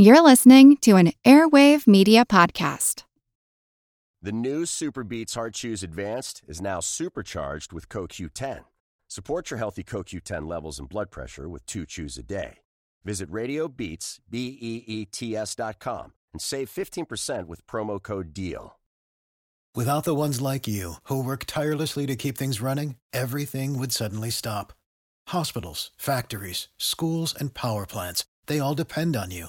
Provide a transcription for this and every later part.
You're listening to an Airwave Media Podcast. The new SuperBeets Heart Chews Advanced is now supercharged with CoQ10. Support your healthy CoQ10 levels and blood pressure with two chews a day. Visit RadioBeats, B-E-E-T-S dot com and save 15% with promo code DEAL. Without the ones like you, who work tirelessly to keep things running, everything would suddenly stop. Hospitals, factories, schools, and power plants, they all depend on you.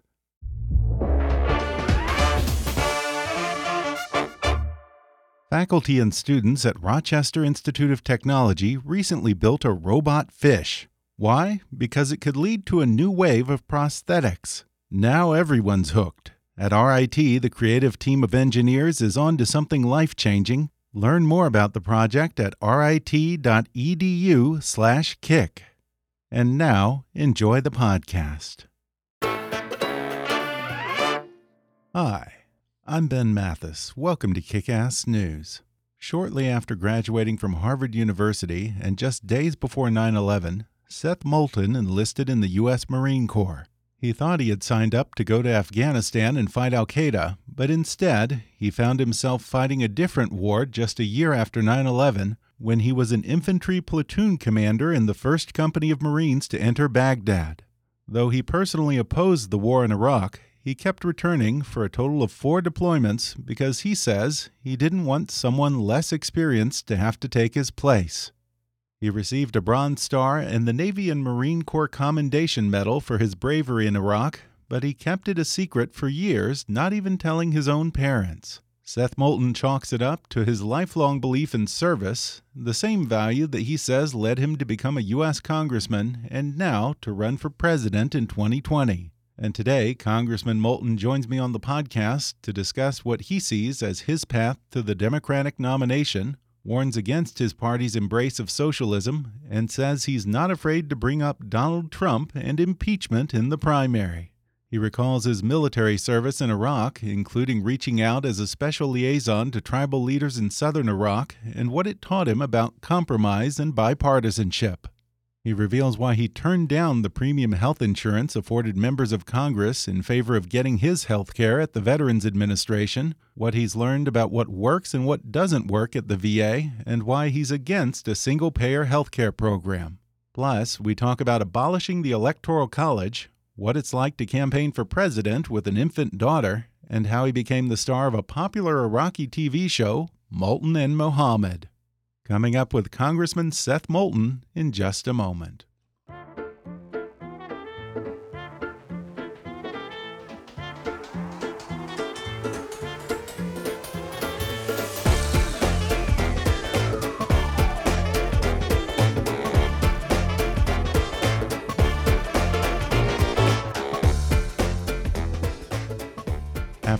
Faculty and students at Rochester Institute of Technology recently built a robot fish. Why? Because it could lead to a new wave of prosthetics. Now everyone's hooked. At RIT, the creative team of engineers is on to something life changing. Learn more about the project at rit.edu/slash kick. And now, enjoy the podcast. Hi. I'm Ben Mathis. Welcome to Kickass News. Shortly after graduating from Harvard University and just days before 9 11, Seth Moulton enlisted in the U.S. Marine Corps. He thought he had signed up to go to Afghanistan and fight Al Qaeda, but instead, he found himself fighting a different war just a year after 9 11 when he was an infantry platoon commander in the 1st Company of Marines to enter Baghdad. Though he personally opposed the war in Iraq, he kept returning for a total of four deployments because he says he didn't want someone less experienced to have to take his place. He received a Bronze Star and the Navy and Marine Corps Commendation Medal for his bravery in Iraq, but he kept it a secret for years, not even telling his own parents. Seth Moulton chalks it up to his lifelong belief in service, the same value that he says led him to become a U.S. Congressman and now to run for president in 2020. And today, Congressman Moulton joins me on the podcast to discuss what he sees as his path to the Democratic nomination, warns against his party's embrace of socialism, and says he's not afraid to bring up Donald Trump and impeachment in the primary. He recalls his military service in Iraq, including reaching out as a special liaison to tribal leaders in southern Iraq, and what it taught him about compromise and bipartisanship. He reveals why he turned down the premium health insurance afforded members of Congress in favor of getting his health care at the Veterans Administration, what he's learned about what works and what doesn't work at the VA, and why he's against a single payer health care program. Plus, we talk about abolishing the Electoral College, what it's like to campaign for president with an infant daughter, and how he became the star of a popular Iraqi TV show, Moulton and Mohammed. Coming up with Congressman Seth Moulton in just a moment.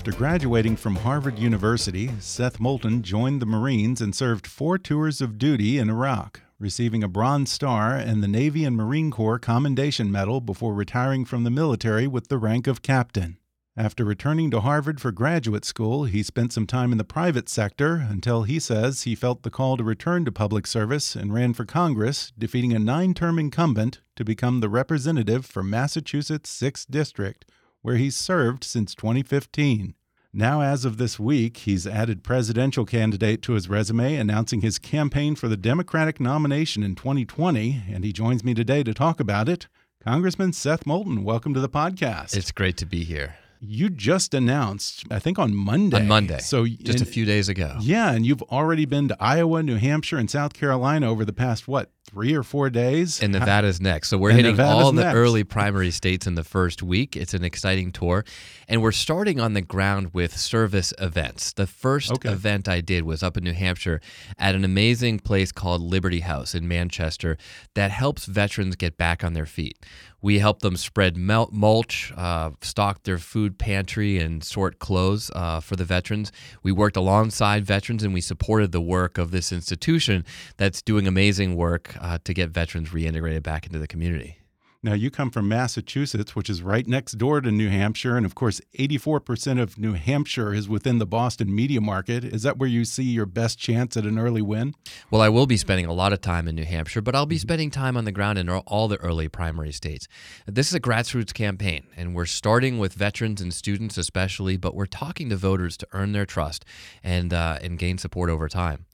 After graduating from Harvard University, Seth Moulton joined the Marines and served four tours of duty in Iraq, receiving a Bronze Star and the Navy and Marine Corps Commendation Medal before retiring from the military with the rank of captain. After returning to Harvard for graduate school, he spent some time in the private sector until he says he felt the call to return to public service and ran for Congress, defeating a nine term incumbent to become the representative for Massachusetts' 6th District where he's served since 2015. Now, as of this week, he's added presidential candidate to his resume, announcing his campaign for the Democratic nomination in 2020. And he joins me today to talk about it. Congressman Seth Moulton, welcome to the podcast. It's great to be here. You just announced, I think on Monday. On Monday. So just and, a few days ago. Yeah, and you've already been to Iowa, New Hampshire, and South Carolina over the past what three or four days. And Nevada's next. So we're And hitting Nevada's all the next. early primary states in the first week. It's an exciting tour. And we're starting on the ground with service events. The first Okay. event I did was up in New Hampshire at an amazing place called Liberty House in Manchester that helps veterans get back on their feet. We help them spread mulch, uh, stock their food pantry, and sort clothes uh, for the veterans. We worked alongside veterans and we supported the work of this institution that's doing amazing work uh, to get veterans reintegrated back into the community. Now, you come from Massachusetts, which is right next door to New Hampshire. And of course, 84% of New Hampshire is within the Boston media market. Is that where you see your best chance at an early win? Well, I will be spending a lot of time in New Hampshire, but I'll be spending time on the ground in all the early primary states. This is a grassroots campaign, and we're starting with veterans and students especially, but we're talking to voters to earn their trust and uh, and gain support over time.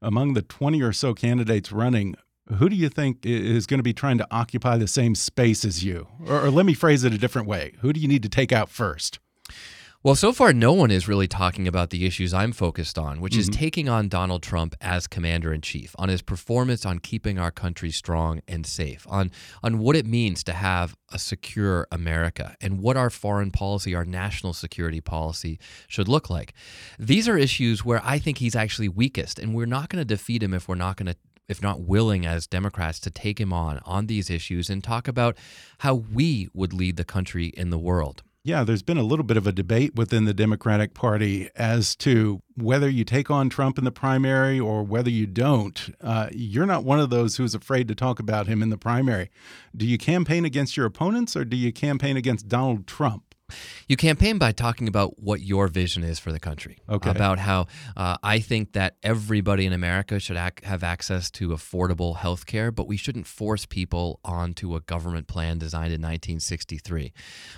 Among the 20 or so candidates running, who do you think is going to be trying to occupy the same space as you? Or, or let me phrase it a different way who do you need to take out first? Well, so far, no one is really talking about the issues I'm focused on, which is mm-hmm. taking on Donald Trump as commander in chief, on his performance on keeping our country strong and safe, on, on what it means to have a secure America, and what our foreign policy, our national security policy should look like. These are issues where I think he's actually weakest, and we're not going to defeat him if we're not going to if not willing as Democrats to take him on on these issues and talk about how we would lead the country in the world. Yeah, there's been a little bit of a debate within the Democratic Party as to whether you take on Trump in the primary or whether you don't. Uh, you're not one of those who's afraid to talk about him in the primary. Do you campaign against your opponents or do you campaign against Donald Trump? You campaign by talking about what your vision is for the country. Okay. About how uh, I think that everybody in America should ac- have access to affordable health care, but we shouldn't force people onto a government plan designed in 1963.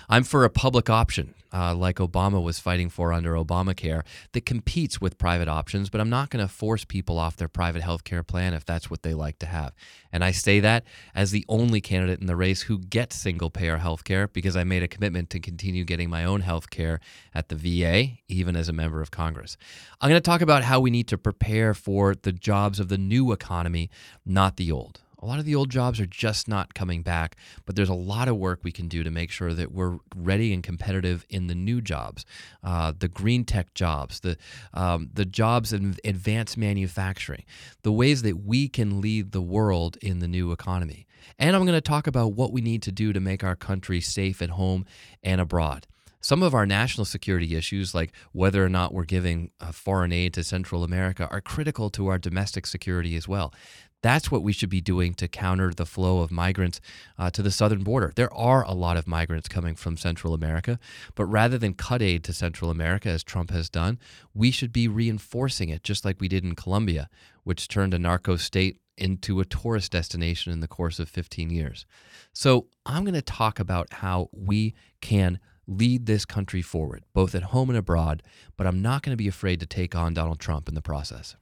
I'm for a public option, uh, like Obama was fighting for under Obamacare, that competes with private options, but I'm not going to force people off their private health care plan if that's what they like to have. And I say that as the only candidate in the race who gets single payer health care because I made a commitment to continue getting my own health care at the VA, even as a member of Congress. I'm going to talk about how we need to prepare for the jobs of the new economy, not the old. A lot of the old jobs are just not coming back, but there's a lot of work we can do to make sure that we're ready and competitive in the new jobs, uh, the green tech jobs, the um, the jobs in advanced manufacturing, the ways that we can lead the world in the new economy. And I'm going to talk about what we need to do to make our country safe at home and abroad. Some of our national security issues, like whether or not we're giving uh, foreign aid to Central America, are critical to our domestic security as well. That's what we should be doing to counter the flow of migrants uh, to the southern border. There are a lot of migrants coming from Central America, but rather than cut aid to Central America, as Trump has done, we should be reinforcing it, just like we did in Colombia, which turned a narco state into a tourist destination in the course of 15 years. So I'm going to talk about how we can lead this country forward, both at home and abroad, but I'm not going to be afraid to take on Donald Trump in the process.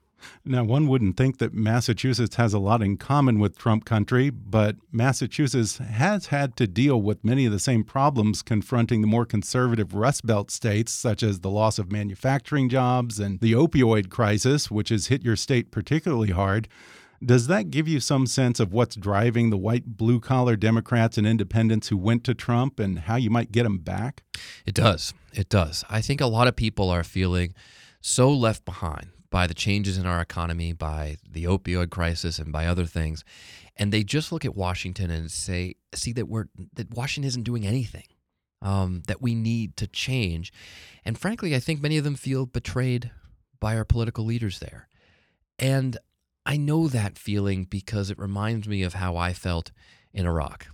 Now, one wouldn't think that Massachusetts has a lot in common with Trump country, but Massachusetts has had to deal with many of the same problems confronting the more conservative Rust Belt states, such as the loss of manufacturing jobs and the opioid crisis, which has hit your state particularly hard. Does that give you some sense of what's driving the white blue collar Democrats and independents who went to Trump and how you might get them back? It does. It does. I think a lot of people are feeling so left behind by the changes in our economy, by the opioid crisis, and by other things, and they just look at Washington and say, see that we're that Washington isn't doing anything. Um, that we need to change, and frankly, I think many of them feel betrayed by our political leaders there, and I know that feeling because it reminds me of how I felt in Iraq.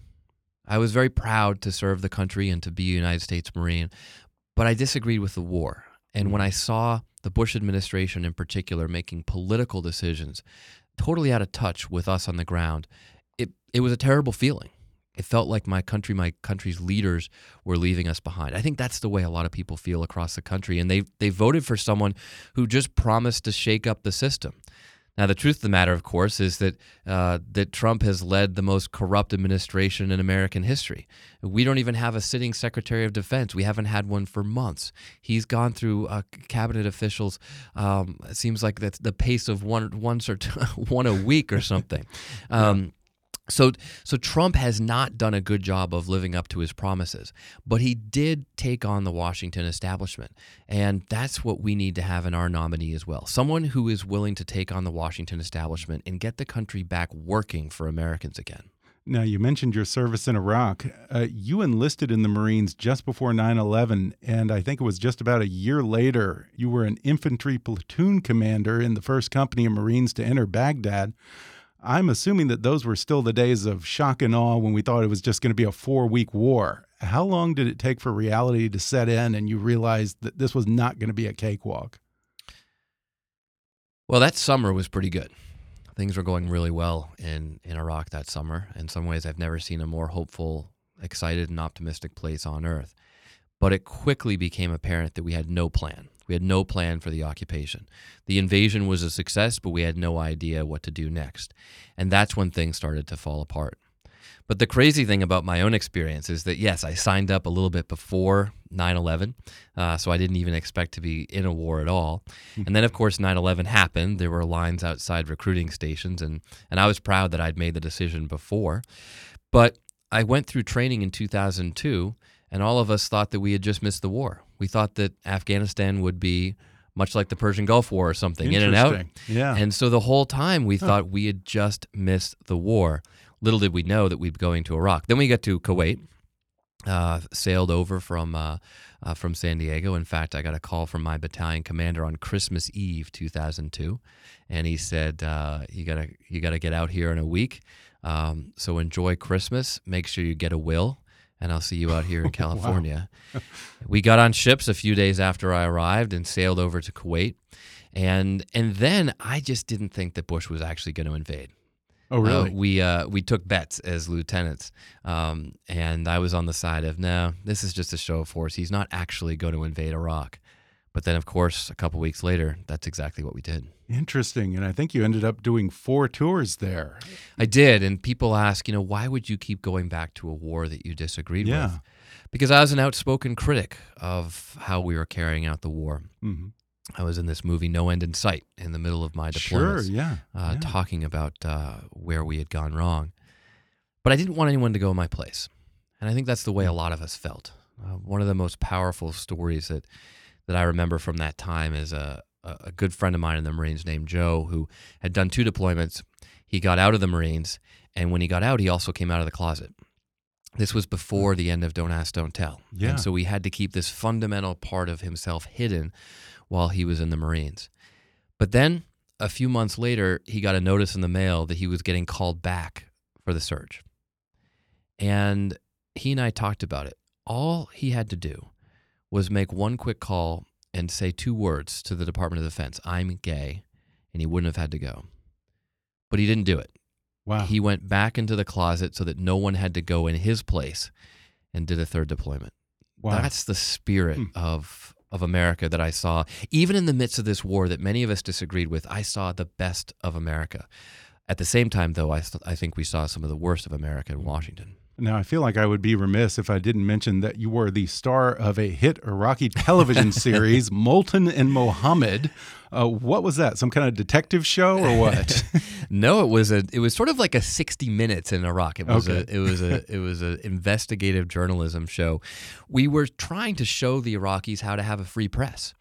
I was very proud to serve the country and to be a United States Marine, but I disagreed with the war. And when mm. I saw the Bush administration in particular making political decisions totally out of touch with us on the ground, it, it was a terrible feeling. It felt like my country, my country's leaders were leaving us behind. I think that's the way a lot of people feel across the country. And they, they voted for someone who just promised to shake up the system. Now, the truth of the matter, of course, is that uh, that Trump has led the most corrupt administration in American history. We don't even have a sitting Secretary of Defense. We haven't had one for months. He's gone through uh, cabinet officials. Um, it seems like that's the pace of one once or two, one a week or something. Um, so, so Trump has not done a good job of living up to his promises, but he did take on the Washington establishment, and that's what we need to have in our nominee as well. Someone who is willing to take on the Washington establishment and get the country back working for Americans again. Now, you mentioned your service in Iraq. Uh, you enlisted in the Marines just before 9 11, and I think it was just about a year later, you were an infantry platoon commander in the first company of Marines to enter Baghdad. I'm assuming that those were still the days of shock and awe when we thought it was just going to be a four week war. How long did it take for reality to set in and you realized that this was not going to be a cakewalk? Well, that summer was pretty good. Things were going really well in, in Iraq that summer. In some ways, I've never seen a more hopeful, excited, and optimistic place on earth. But it quickly became apparent that we had no plan. We had no plan for the occupation. The invasion was a success, but we had no idea what to do next. And that's when things started to fall apart. But the crazy thing about my own experience is that, yes, I signed up a little bit before 9 11, uh, so I didn't even expect to be in a war at all. And then, of course, 9 11 happened. There were lines outside recruiting stations, and, and I was proud that I'd made the decision before. But I went through training in 2002, and all of us thought that we had just missed the war. We thought that Afghanistan would be much like the Persian Gulf War or something, in and out. Yeah. And so the whole time we huh. thought we had just missed the war. Little did we know that we'd be going to Iraq. Then we got to Kuwait, uh, sailed over from uh, uh, from San Diego. In fact, I got a call from my battalion commander on Christmas Eve, 2002, and he said, uh, "You gotta you gotta get out here in a week. Um, so enjoy Christmas. Make sure you get a will." And I'll see you out here in California. we got on ships a few days after I arrived and sailed over to Kuwait. And and then I just didn't think that Bush was actually going to invade. Oh, really? Uh, we uh, we took bets as lieutenants, um, and I was on the side of no, this is just a show of force. He's not actually going to invade Iraq. But then, of course, a couple weeks later, that's exactly what we did. Interesting. And I think you ended up doing four tours there. I did. And people ask, you know, why would you keep going back to a war that you disagreed yeah. with? Because I was an outspoken critic of how we were carrying out the war. Mm-hmm. I was in this movie, No End in Sight, in the middle of my deployment. Sure, yeah. Uh, yeah. Talking about uh, where we had gone wrong. But I didn't want anyone to go in my place. And I think that's the way a lot of us felt. Uh, one of the most powerful stories that that I remember from that time is a, a good friend of mine in the Marines named Joe who had done two deployments. He got out of the Marines, and when he got out, he also came out of the closet. This was before the end of Don't Ask, Don't Tell. Yeah. And so he had to keep this fundamental part of himself hidden while he was in the Marines. But then a few months later, he got a notice in the mail that he was getting called back for the surge. And he and I talked about it. All he had to do was make one quick call and say two words to the Department of Defense I'm gay, and he wouldn't have had to go. But he didn't do it. Wow. He went back into the closet so that no one had to go in his place and did a third deployment. Wow. That's the spirit Hmm. of of America that I saw. Even in the midst of this war that many of us disagreed with, I saw the best of America. At the same time, though, I, th- I think we saw some of the worst of America in Washington. Now, I feel like I would be remiss if I didn't mention that you were the star of a hit Iraqi television series, Moulton and Mohammed. Uh, what was that? Some kind of detective show or what? no, it was a. It was sort of like a sixty minutes in Iraq. It was Okay. a. It was a. It was an investigative journalism show. We were trying to show the Iraqis how to have a free press.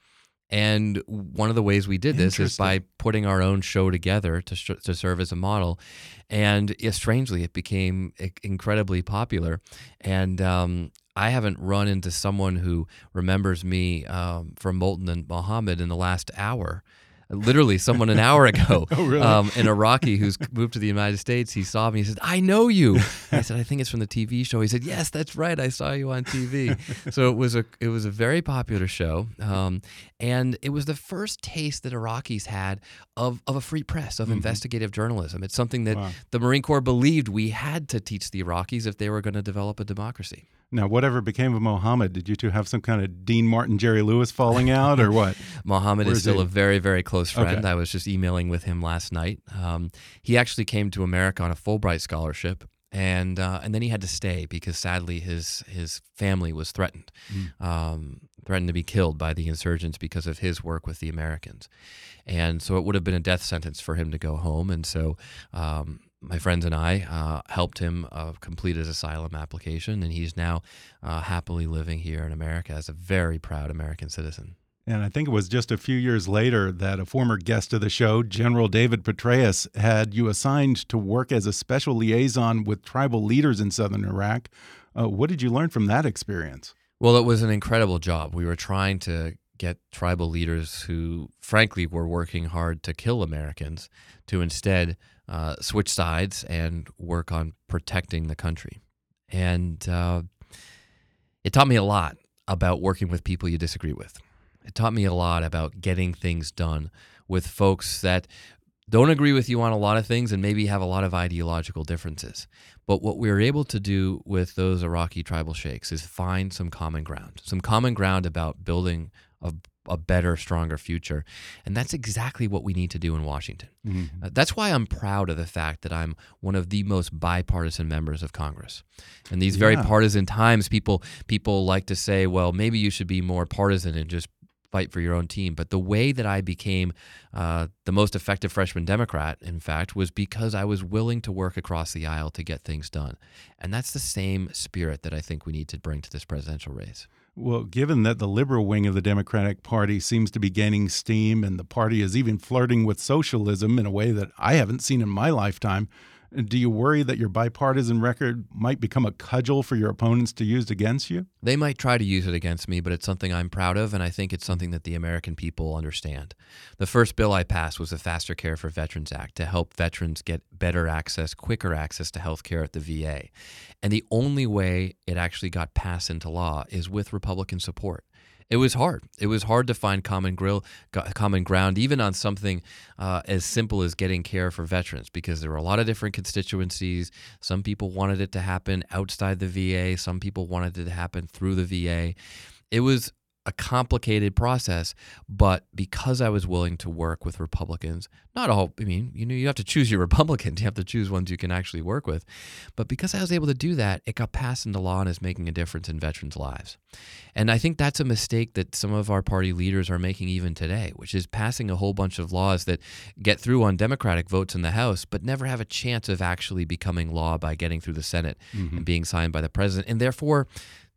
And one of the ways we did this is by putting our own show together to, sh- to serve as a model. And yeah, strangely, it became i- incredibly popular. And um, I haven't run into someone who remembers me um, from Moulton and Mohammed in the last hour. Literally, someone an hour ago, Oh, really? um, an Iraqi who's moved to the United States, he saw me. He said, "I know you." I said, "I think it's from the TV show." He said, "Yes, that's right. I saw you on TV." so it was a it was a very popular show, um, and it was the first taste that Iraqis had of of a free press of investigative journalism. It's something that Mm-hmm. Wow. the Marine Corps believed we had to teach the Iraqis if they were going to develop a democracy. Now, whatever became of Mohammed, did you two have some kind of Dean Martin, Jerry Lewis falling out or what? Mohammed is is still he? a very very close friend. Okay. I was just emailing with him last night. Um, he actually came to America on a Fulbright scholarship, and uh, and then he had to stay because sadly his his family was threatened, um, threatened to be killed by the insurgents because of his work with the Americans, and so it would have been a death sentence for him to go home. And so um, my friends and I uh, helped him uh, complete his asylum application, and he's now uh, happily living here in America as a very proud American citizen. And I think it was just a few years later that a former guest of the show, General David Petraeus, had you assigned to work as a special liaison with tribal leaders in southern Iraq. Uh, what did you learn from that experience? Well, it was an incredible job. We were trying to get tribal leaders who, frankly, were working hard to kill Americans to instead uh, switch sides and work on protecting the country. And uh, it taught me a lot about working with people you disagree with. It taught me a lot about getting things done with folks that don't agree with you on a lot of things and maybe have a lot of ideological differences. But what we were able to do with those Iraqi tribal sheikhs is find some common ground, some common ground about building a, a better, stronger future. And that's exactly what we need to do in Washington. Uh, that's why I'm proud of the fact that I'm one of the most bipartisan members of Congress. In these very Yeah. partisan times, people people like to say, well, maybe you should be more partisan and just fight for your own team. But the way that I became uh, the most effective freshman Democrat, in fact, was because I was willing to work across the aisle to get things done. And that's the same spirit that I think we need to bring to this presidential race. Well, given that the liberal wing of the Democratic Party seems to be gaining steam and the party is even flirting with socialism in a way that I haven't seen in my lifetime, do you worry that your bipartisan record might become a cudgel for your opponents to use against you? They might try to use it against me, but it's something I'm proud of, and I think it's something that the American people understand. The first bill I passed was the Faster Care for Veterans Act to help veterans get better access, quicker access to health care at the VA. And the only way it actually got passed into law is with Republican support. It was hard. It was hard to find common grill, common ground, even on something uh, as simple as getting care for veterans, because there were a lot of different constituencies. Some people wanted it to happen outside the VA. Some people wanted it to happen through the VA. It was a complicated process, but because I was willing to work with Republicans, not all, I mean, you know, you have to choose your Republicans, you have to choose ones you can actually work with. But because I was able to do that, it got passed into law and is making a difference in veterans' lives. And I think that's a mistake that some of our party leaders are making even today, which is passing a whole bunch of laws that get through on Democratic votes in the House, but never have a chance of actually becoming law by getting through the Senate mm-hmm. and being signed by the president. And therefore,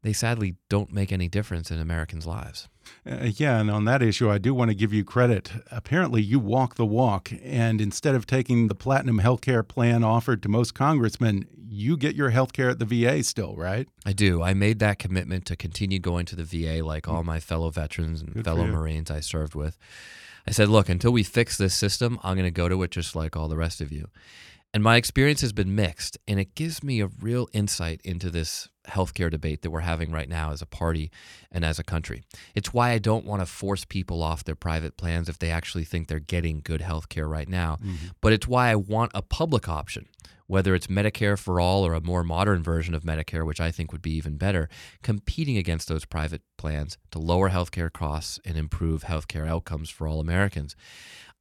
they sadly don't make any difference in Americans' lives. Uh, yeah, and on that issue, I do want to give you credit. Apparently, you walk the walk, and instead of taking the platinum healthcare plan offered to most congressmen, you get your healthcare at the VA still, right? I do. I made that commitment to continue going to the VA like all my fellow veterans and Good fellow. Marines I served with. I said, look, until we fix this system, I'm going to go to it just like all the rest of you. And my experience has been mixed, and it gives me a real insight into this healthcare debate that we're having right now as a party and as a country. It's why I don't want to force people off their private plans if they actually think they're getting good healthcare right now. Mm-hmm. But it's why I want a public option, whether it's Medicare for all or a more modern version of Medicare, which I think would be even better, competing against those private plans to lower healthcare costs and improve healthcare outcomes for all Americans.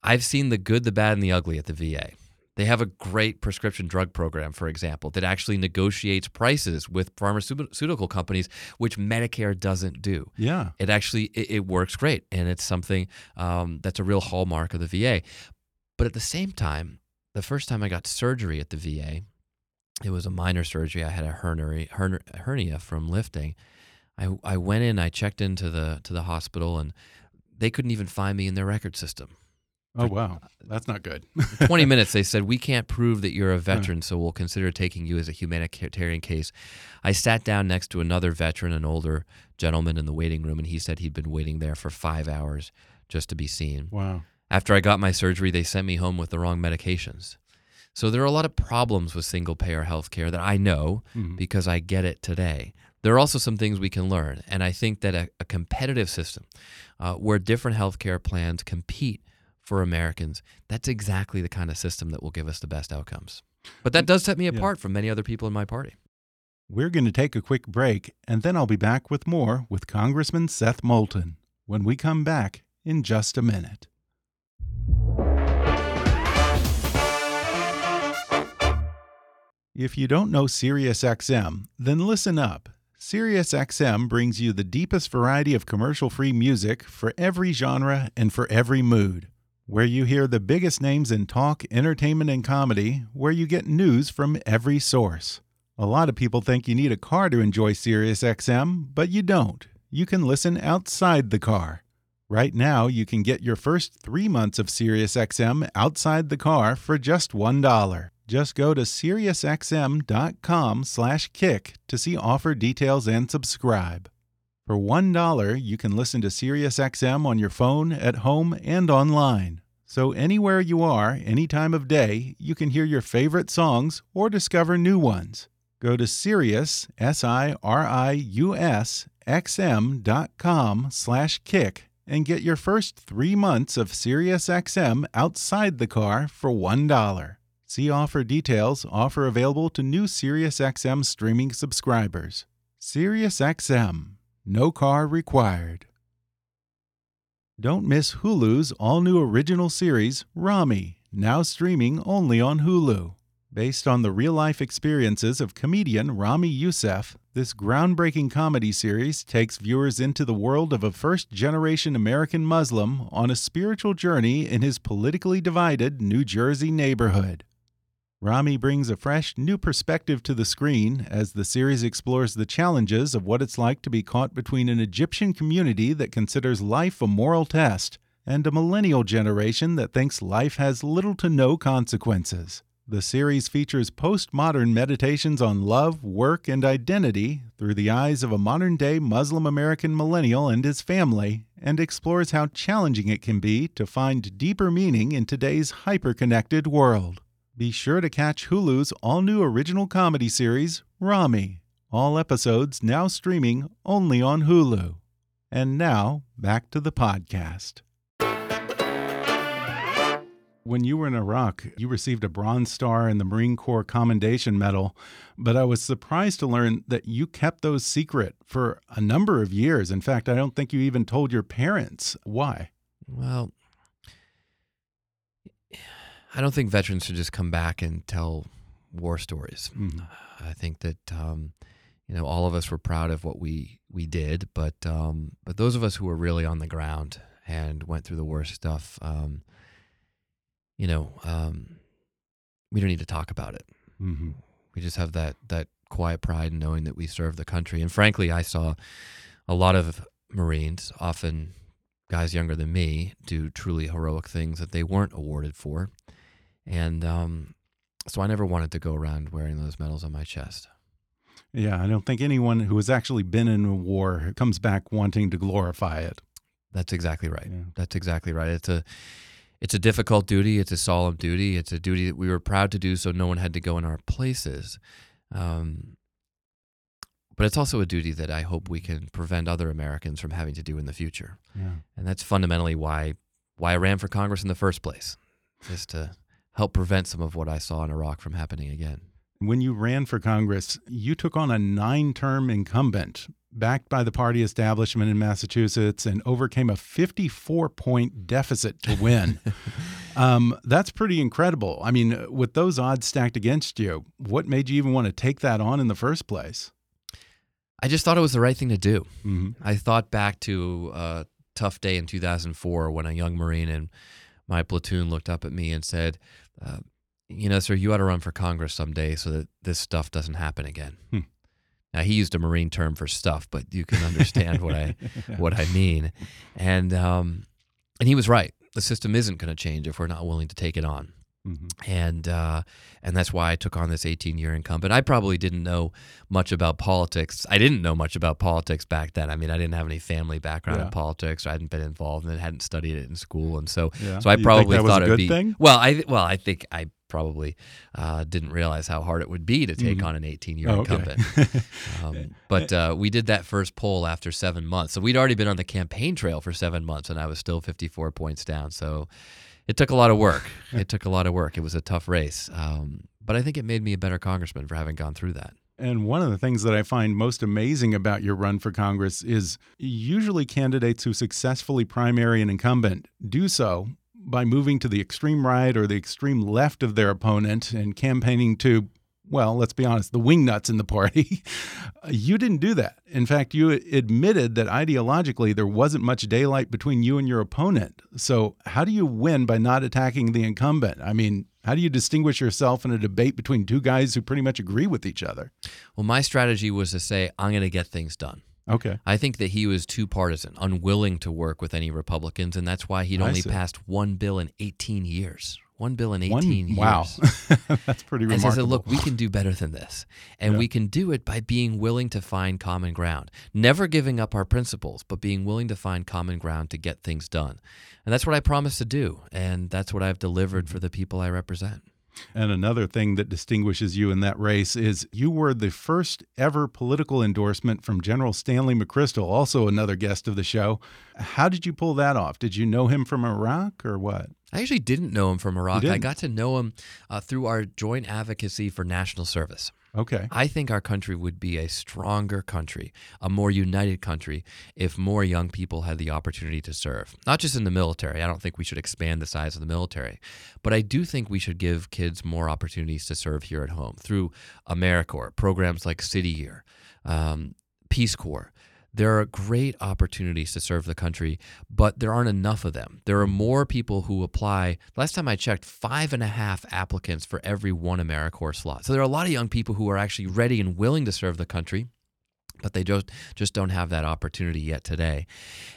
I've seen the good, the bad, and the ugly at the VA. They have a great prescription drug program, for example, that actually negotiates prices with pharmaceutical companies, which Medicare doesn't do. Yeah. It actually it, it works great, and it's something um, that's a real hallmark of the VA. But at the same time, the first time I got surgery at the VA, it was a minor surgery. I had a hernia, from lifting. I, I went in, I checked into the to the hospital, and they couldn't even find me in their record system. Oh, wow. That's not good. 20 minutes, they said, We can't prove that you're a veteran, so we'll consider taking you as a humanitarian case. I sat down next to another veteran, an older gentleman in the waiting room, and he said he'd been waiting there for five hours just to be seen. Wow. After I got my surgery, they sent me home with the wrong medications. So there are a lot of problems with single payer healthcare that I know Mhm. because I get it today. There are also some things we can learn. And I think that a, a competitive system uh, where different healthcare plans compete for Americans, that's exactly the kind of system that will give us the best outcomes. But that does set me apart yeah. from many other people in my party. We're going to take a quick break, and then I'll be back with more with Congressman Seth Moulton when we come back in just a minute. If you don't know SiriusXM, then listen up. SiriusXM brings you the deepest variety of commercial free music for every genre and for every mood. Where you hear the biggest names in talk, entertainment, and comedy, where you get news from every source. A lot of people think you need a car to enjoy SiriusXM, but you don't. You can listen outside the car. Right now, you can get your first three months of SiriusXM outside the car for just $1. Just go to SiriusXM.com slash kick to see offer details and subscribe. For $1, you can listen to SiriusXM on your phone, at home, and online. So anywhere you are, any time of day, you can hear your favorite songs or discover new ones. Go to Sirius, S-I-R-I-U-S, xm.com slash kick and get your first three months of SiriusXM outside the car for $1. See offer details. Offer available to new SiriusXM streaming subscribers. SiriusXM. No car required. Don't miss Hulu's all new original series, Ramy, now streaming only on Hulu. Based on the real life experiences of comedian Ramy Youssef, this groundbreaking comedy series takes viewers into the world of a first generation American Muslim on a spiritual journey in his politically divided New Jersey neighborhood. Ramy brings a fresh, new perspective to the screen as the series explores the challenges of what it's like to be caught between an Egyptian community that considers life a moral test and a millennial generation that thinks life has little to no consequences. The series features postmodern meditations on love, work, and identity through the eyes of a modern day Muslim American millennial and his family, and explores how challenging it can be to find deeper meaning in today's hyper connected world. Be sure to catch Hulu's all new original comedy series, Ramy. All episodes now streaming only on Hulu. And now, back to the podcast. When you were in Iraq, you received a Bronze Star and the Marine Corps Commendation Medal, but I was surprised to learn that you kept those secret for a number of years. In fact, I don't think you even told your parents. Why? Well, I don't think veterans should just come back and tell war stories. Mhm. I think that um, you know all of us were proud of what we we did, but um, but those of us who were really on the ground and went through the worst stuff, um, you know, um, we don't need to talk about it. hmm We just have that that quiet pride in knowing that we serve the country. And frankly, I saw a lot of Marines, often guys younger than me, do truly heroic things that they weren't awarded for. And um, so I never wanted to go around wearing those medals on my chest. Yeah, I don't think anyone who has actually been in a war comes back wanting to glorify it. That's exactly right. Yeah. That's exactly right. It's a it's a difficult duty. It's a solemn duty. It's a duty that we were proud to do, so no one had to go in our places. Um, but it's also a duty that I hope we can prevent other Americans from having to do in the future. Yeah. And that's fundamentally why why I ran for Congress in the first place, is to help prevent some of what I saw in Iraq from happening again. When you ran for Congress, you took on a nine term incumbent backed by the party establishment in Massachusetts and overcame a 54 point deficit to win. um, that's pretty incredible. I mean, with those odds stacked against you, what made you even want to take that on in the first place? I just thought it was the right thing to do. Mm -hmm. I thought back to a tough day in 2004 when a young Marine in my platoon looked up at me and said, uh, You know, sir, you ought to run for Congress someday so that this stuff doesn't happen again. Hmm. Now he used a Marine term for stuff, but you can understand what I what I mean. And um, and he was right. The system isn't going to change if we're not willing to take it on Mm -hmm. and uh, and that's why I took on this 18 year incumbent. I probably didn't know much about politics. I didn't know much about politics back then. I mean, I didn't have any family background Yeah. in politics. I hadn't been involved in it, hadn't studied it in school, and so Yeah. so I You probably that was a thought it would good be thing? well. I well, I think I probably uh, didn't realize how hard it would be to take Mhm. on an 18 year Oh, okay. incumbent. um, but uh, we did that first poll after seven months, so we'd already been on the campaign trail for seven months, and I was still 54 points down. So it took a lot of work. it took a lot of work. It was a tough race, um, but I think it made me a better congressman for having gone through that. And one of the things that I find most amazing about your run for Congress is usually candidates who successfully primary an incumbent do so by moving to the extreme right or the extreme left of their opponent and campaigning to well, let's be honest, the wingnuts in the party. you didn't do that. In fact, you admitted that ideologically there wasn't much daylight between you and your opponent. So, how do you win by not attacking the incumbent? I mean, how do you distinguish yourself in a debate between two guys who pretty much agree with each other? Well, my strategy was to say, I'm going to get things done. Okay. I think that he was too partisan, unwilling to work with any Republicans, and that's why he'd only passed one bill in 18 years. One bill in 18 One, years. wow. That's pretty And remarkable. so I said, look, we can do better than this. And Yeah. we can do it by being willing to find common ground, never giving up our principles, but being willing to find common ground to get things done. And that's what I promised to do. And that's what I've delivered for the people I represent. And another thing that distinguishes you in that race is you were the first ever political endorsement from General Stanley McChrystal, also another guest of the show. How did you pull that off? Did you know him from Iraq or what? I actually didn't know him from Iraq. I got to know him uh, through our joint advocacy for national service. Okay. I think our country would be a stronger country, a more united country, if more young people had the opportunity to serve. Not just in the military. I don't think we should expand the size of the military, but I do think we should give kids more opportunities to serve here at home through AmeriCorps, programs like City Year, um, Peace Corps. There are great opportunities to serve the country, but there aren't enough of them. There are more people who apply. Last time I checked, five and a half applicants for every one AmeriCorps slot. So there are a lot of young people who are actually ready and willing to serve the country, but they just just don't have that opportunity yet today.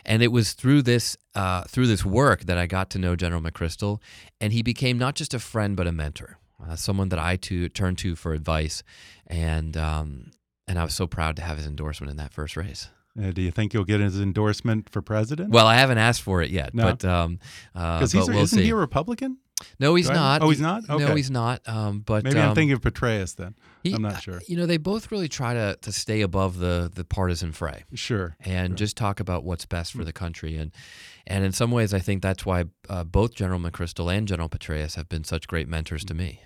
And it was through this uh, through this work that I got to know General McChrystal, and he became not just a friend but a mentor, uh, someone that I turned to for advice, and um, and I was so proud to have his endorsement in that first race. Uh, do you think you'll get his endorsement for president? Well, I haven't asked for it yet, No. but um, uh, but we'll isn't see. he a Republican? no, he's not. oh, he's He- not? No, he's not. Um, but Maybe um, I'm thinking of Petraeus then. he- I'm not sure. You know, they both really try to to stay above the the partisan fray. Sure. and just talk about what's best for the country. And and in some ways, I think that's why uh, both General McChrystal and General Petraeus have been such great mentors to me.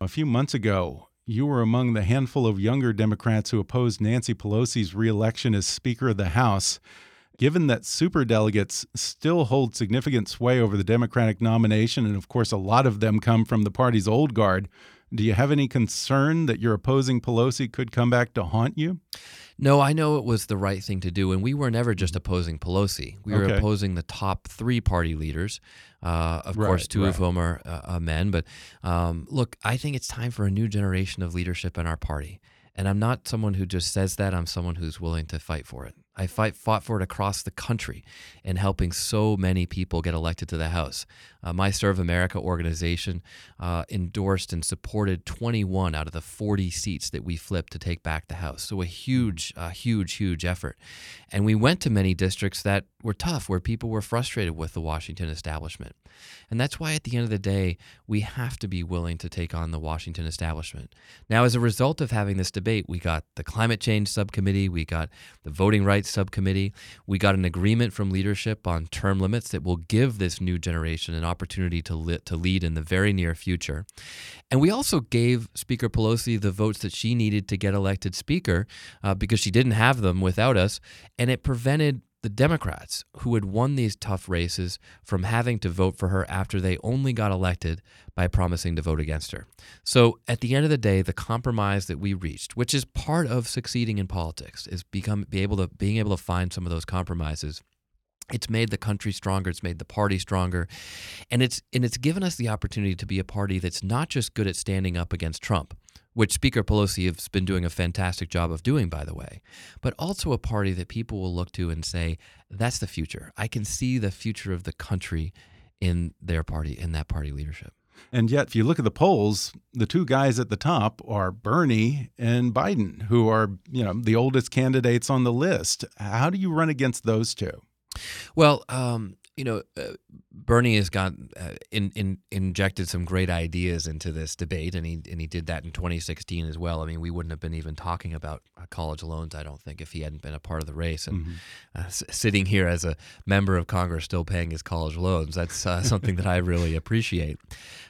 A few months ago, you were among the handful of younger Democrats who opposed Nancy Pelosi's reelection as Speaker of the House. Given that superdelegates still hold significant sway over the Democratic nomination, and of course, a lot of them come from the party's old guard, do you have any concern that your opposing Pelosi could come back to haunt you? No, I know it was the right thing to do, and we were never just opposing Pelosi. We were Okay. opposing the top three party leaders. Uh, of Right, course, two of right. whom are uh, uh, men. But um, look, I think it's time for a new generation of leadership in our party. And I'm not someone who just says that. I'm someone who's willing to fight for it. I fight fought for it across the country in helping so many people get elected to the House. Uh, my Serve America organization uh, endorsed and supported 21 out of the 40 seats that we flipped to take back the House. So a huge, uh, huge, huge effort. And we went to many districts that were tough, where people were frustrated with the Washington establishment. And that's why, at the end of the day, we have to be willing to take on the Washington establishment. Now, as a result of having this debate, we got the climate change subcommittee, we got the voting rights subcommittee, we got an agreement from leadership on term limits that will give this new generation an opportunity to, li- to lead in the very near future. And we also gave Speaker Pelosi the votes that she needed to get elected Speaker uh, because she didn't have them without us. And it prevented the Democrats, who had won these tough races, from having to vote for her after they only got elected by promising to vote against her. So at the end of the day, the compromise that we reached, which is part of succeeding in politics, is become be able to being able to find some of those compromises it's made the country stronger it's made the party stronger and it's and it's given us the opportunity to be a party that's not just good at standing up against Trump which Speaker Pelosi has been doing a fantastic job of doing by the way but also a party that people will look to and say that's the future i can see the future of the country in their party in that party leadership And yet, if you look at the polls, the two guys at the top are Bernie and Biden, who are, you know, the oldest candidates on the list. How do you run against those two? Well, um, you know, uh, Bernie has got uh, in, in, injected some great ideas into this debate, and he and he did that in 2016 as well. I mean, we wouldn't have been even talking about uh, college loans, I don't think, if he hadn't been a part of the race. And uh, s- sitting here as a member of Congress, still paying his college loans, that's uh, something that I really appreciate.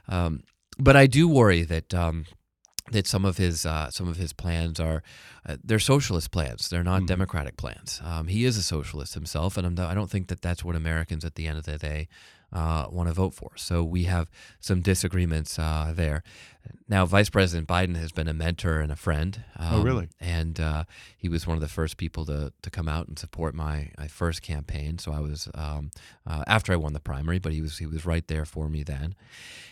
Um, but I do worry that. Um, that some of his uh, some of his plans are uh, they're socialist plans. They're not democratic plans. Um, he is a socialist himself, and I'm, I don't think that that's what Americans at the end of the day uh, want to vote for. So we have some disagreements uh, there. Now, Vice President Biden has been a mentor and a friend. Um, oh, really? And uh, he was one of the first people to, to come out and support my, my first campaign. So I was um, uh, after I won the primary, but he was he was right there for me then.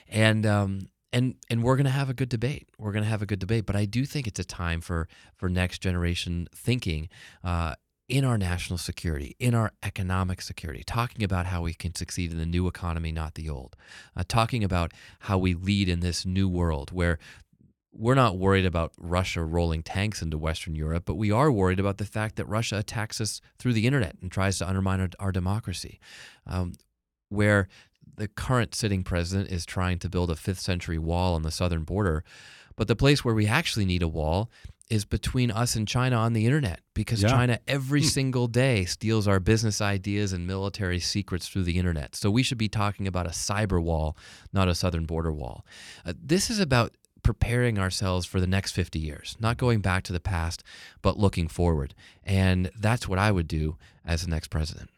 And um, and and we're going to have a good debate. We're going to have a good debate, but I do think it's a time for for next generation thinking uh, in our national security, in our economic security, talking about how we can succeed in the new economy, not the old, uh, talking about how we lead in this new world where we're not worried about Russia rolling tanks into Western Europe, but we are worried about the fact that Russia attacks us through the internet and tries to undermine our, our democracy. Um, where the current sitting president is trying to build a fifth century wall on the southern border. But the place where we actually need a wall is between us and China on the internet because yeah. China every hmm. single day steals our business ideas and military secrets through the internet. So we should be talking about a cyber wall, not a southern border wall. Uh, this is about preparing ourselves for the next 50 years, not going back to the past, but looking forward. And that's what I would do as the next president.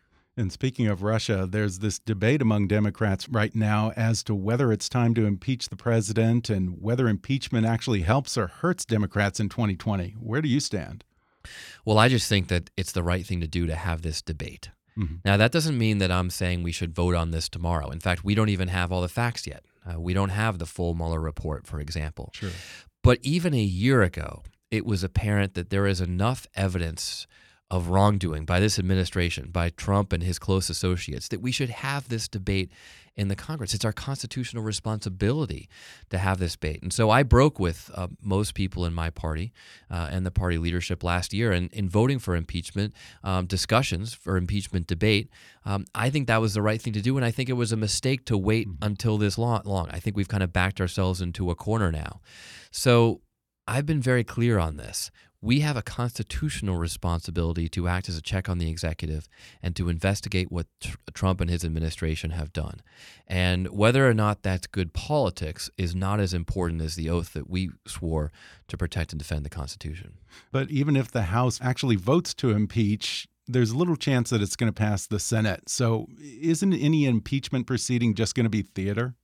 And speaking of Russia, there's this debate among Democrats right now as to whether it's time to impeach the president and whether impeachment actually helps or hurts Democrats in 2020. Where do you stand? Well, I just think that it's the right thing to do to have this debate. Mm -hmm. Now, that doesn't mean that I'm saying we should vote on this tomorrow. In fact, we don't even have all the facts yet. Uh, we don't have the full Mueller report, for example. Sure. But even a year ago, it was apparent that there is enough evidence of wrongdoing by this administration, by Trump and his close associates, that we should have this debate in the Congress. It's our constitutional responsibility to have this debate. And so I broke with uh, most people in my party uh, and the party leadership last year in, in voting for impeachment um, discussions, for impeachment debate. Um, I think that was the right thing to do. And I think it was a mistake to wait mm-hmm. until this long, long. I think we've kind of backed ourselves into a corner now. So I've been very clear on this we have a constitutional responsibility to act as a check on the executive and to investigate what tr- Trump and his administration have done. And whether or not that's good politics is not as important as the oath that we swore to protect and defend the Constitution. But even if the House actually votes to impeach, there's little chance that it's going to pass the Senate. So isn't any impeachment proceeding just going to be theater?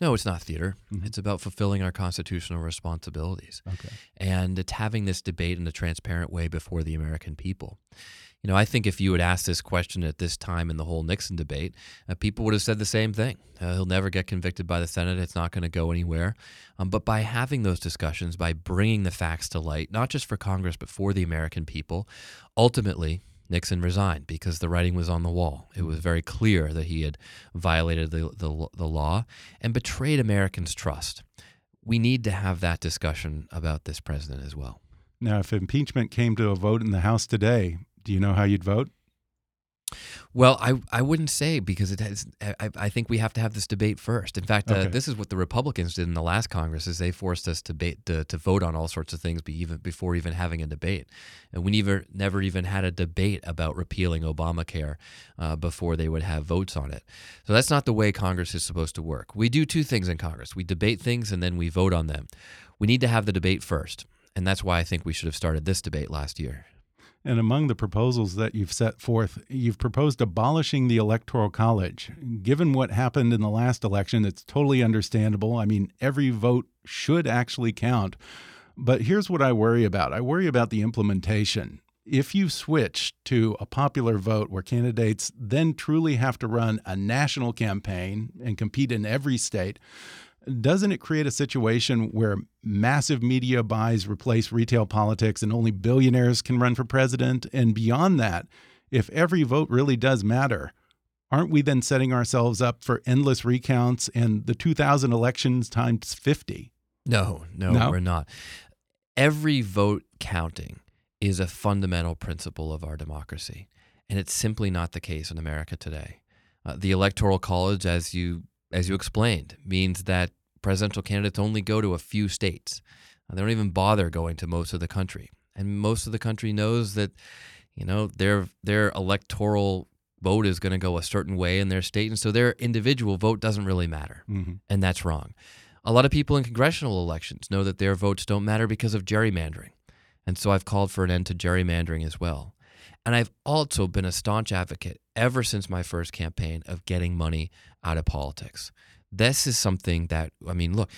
No, it's not theater. Mm-hmm. It's about fulfilling our constitutional responsibilities. Okay. And it's having this debate in a transparent way before the American people. You know, I think if you had asked this question at this time in the whole Nixon debate, uh, people would have said the same thing. Uh, he'll never get convicted by the Senate. It's not going to go anywhere. Um, but by having those discussions, by bringing the facts to light, not just for Congress, but for the American people, ultimately, Nixon resigned because the writing was on the wall. It was very clear that he had violated the, the, the, law and betrayed Americans' trust. We need to have that discussion about this president as well. Now, if impeachment came to a vote in the House today, do you know how you'd vote? Well, I, I wouldn't say because it has. I, I think we have to have this debate first. In fact, uh, this is what the Republicans did in the last Congress: is they forced us to, ba- to, to vote on all sorts of things, be even before even having a debate, and we never never even had a debate about repealing Obamacare uh, before they would have votes on it. So that's not the way Congress is supposed to work. We do two things in Congress: we debate things and then we vote on them. We need to have the debate first, and that's why I think we should have started this debate last year. And among the proposals that you've set forth, you've proposed abolishing the Electoral College. Given what happened in the last election, it's totally understandable. I mean, every vote should actually count. But here's what I worry about I worry about the implementation. If you switch to a popular vote where candidates then truly have to run a national campaign and compete in every state, doesn't it create a situation where massive media buys replace retail politics and only billionaires can run for president? And beyond that, if every vote really does matter, aren't we then setting ourselves up for endless recounts and the 2000 elections times 50? No, no, no, we're not. Every vote counting is a fundamental principle of our democracy. And it's simply not the case in America today. Uh, the Electoral College, as you as you explained, means that presidential candidates only go to a few states. Uh, they don't even bother going to most of the country. And most of the country knows that, you know, their their electoral vote is going to go a certain way in their state, and so their individual vote doesn't really matter, mm-hmm. and that's wrong. A lot of people in congressional elections know that their votes don't matter because of gerrymandering, and so I've called for an end to gerrymandering as well. And I've also been a staunch advocate ever since my first campaign of getting money out of politics. This is something that, I mean, look,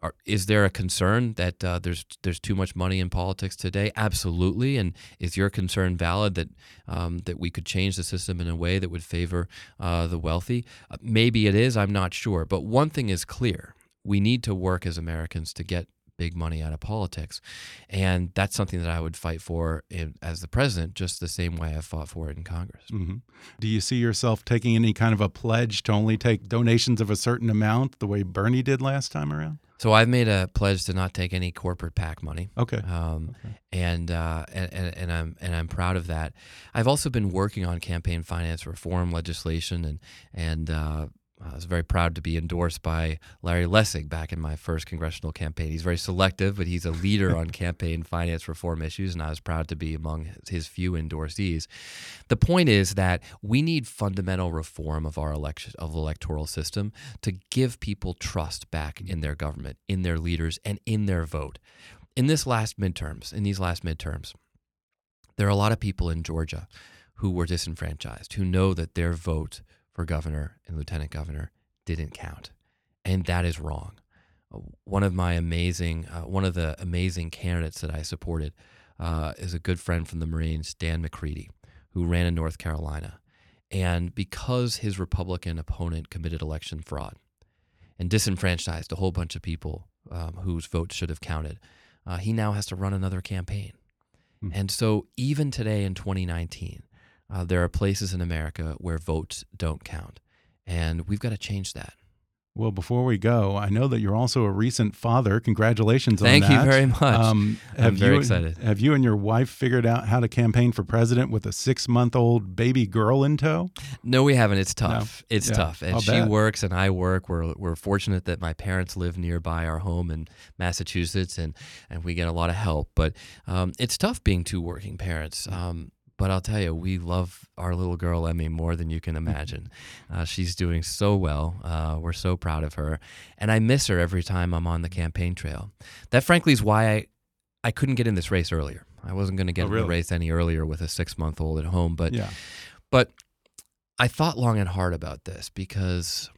are, is there a concern that uh, there's there's too much money in politics today? Absolutely. And is your concern valid that um, that we could change the system in a way that would favor uh, the wealthy? Uh, maybe it is. I'm not sure. But one thing is clear: we need to work as Americans to get big money out of politics. And that's something that I would fight for in, as the president, just the same way I fought for it in Congress. Mm -hmm. Do you see yourself taking any kind of a pledge to only take donations of a certain amount the way Bernie did last time around? So I've made a pledge to not take any corporate PAC money. Okay. Um, okay. And, uh, and, and and I'm and I'm proud of that. I've also been working on campaign finance reform legislation and and uh, I was very proud to be endorsed by Larry Lessig back in my first congressional campaign. He's very selective, but he's a leader on campaign finance reform issues, and I was proud to be among his few endorsees. The point is that we need fundamental reform of our election of the electoral system to give people trust back in their government, in their leaders, and in their vote. In this last midterms, in these last midterms, there are a lot of people in Georgia who were disenfranchised, who know that their vote for governor and lieutenant governor didn't count. And that is wrong. One of my amazing, uh, one of the amazing candidates that I supported uh, is a good friend from the Marines, Dan McCready, who ran in North Carolina. And because his Republican opponent committed election fraud and disenfranchised a whole bunch of people um, whose votes should have counted, uh, he now has to run another campaign. Mm. And so, even today in 2019, uh, there are places in America where votes don't count. And we've got to change that. Well, before we go, I know that you're also a recent father. Congratulations Thank on that. Thank you very much. Um, I'm very you, excited. Have you and your wife figured out how to campaign for president with a six month old baby girl in tow? No, we haven't. It's tough. No. It's yeah, tough. And I'll she bet. works and I work. We're, we're fortunate that my parents live nearby our home in Massachusetts and, and we get a lot of help. But um, it's tough being two working parents. Um, but I'll tell you, we love our little girl Emmy more than you can imagine. Uh, she's doing so well. Uh, we're so proud of her, and I miss her every time I'm on the campaign trail. That, frankly, is why I I couldn't get in this race earlier. I wasn't going to get oh, really? in the race any earlier with a six month old at home, but yeah. but I thought long and hard about this because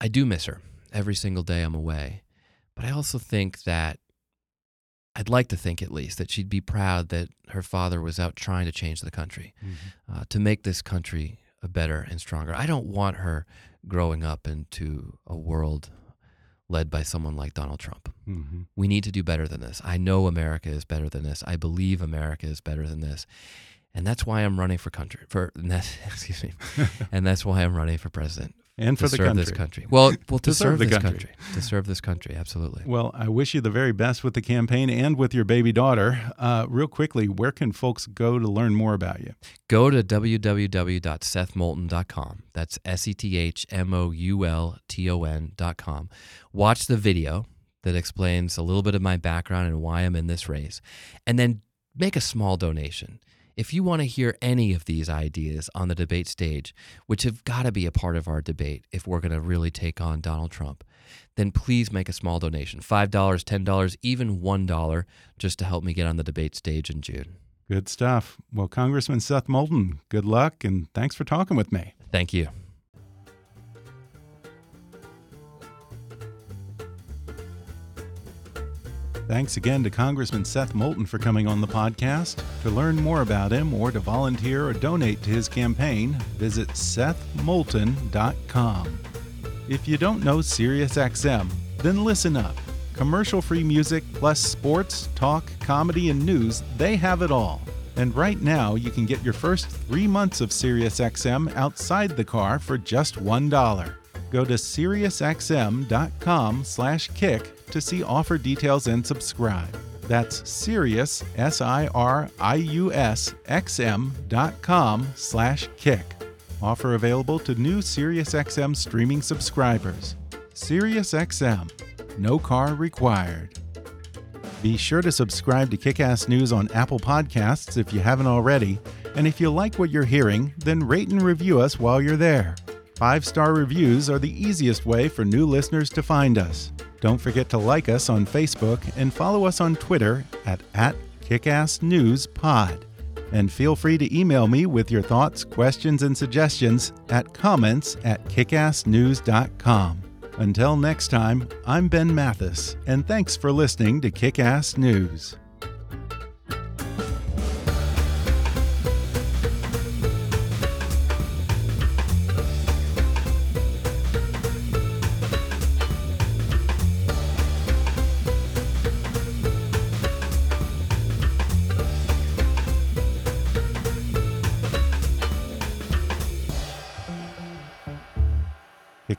I do miss her every single day I'm away. But I also think that I'd like to think at least that she'd be proud that her father was out trying to change the country, mm-hmm. uh, to make this country a better and stronger. I don't want her growing up into a world led by someone like Donald Trump. Mm-hmm. We need to do better than this. I know America is better than this. I believe America is better than this. And that's why I'm running for country for excuse me. and that's why I'm running for president and for the serve country. this country. Well, well to, To serve serve, the this country. country. To serve this country, absolutely. Well, I wish you the very best with the campaign and with your baby daughter. Uh, real quickly, where can folks go to learn more about you? Go to www.sethmoulton.com. That's S E T H M O U L T O N.com. Watch the video that explains a little bit of my background and why I'm in this race, and then make a small donation. If you want to hear any of these ideas on the debate stage, which have got to be a part of our debate if we're going to really take on Donald Trump, then please make a small donation $5, $10, even $1 just to help me get on the debate stage in June. Good stuff. Well, Congressman Seth Moulton, good luck and thanks for talking with me. Thank you. Thanks again to Congressman Seth Moulton for coming on the podcast. To learn more about him or to volunteer or donate to his campaign, visit sethmoulton.com. If you don't know SiriusXM, then listen up. Commercial free music plus sports, talk, comedy, and news, they have it all. And right now, you can get your first three months of SiriusXM outside the car for just $1. Go to SiriusXM.com slash kick to see offer details and subscribe. That's Sirius, S-I-R-I-U-S, X-M dot com slash kick. Offer available to new SiriusXM streaming subscribers. SiriusXM. No car required. Be sure to subscribe to Kickass News on Apple Podcasts if you haven't already. And if you like what you're hearing, then rate and review us while you're there. Five star reviews are the easiest way for new listeners to find us. Don't forget to like us on Facebook and follow us on Twitter at, at KickassNewsPod. And feel free to email me with your thoughts, questions, and suggestions at comments at kickassnews.com. Until next time, I'm Ben Mathis, and thanks for listening to Kickass News.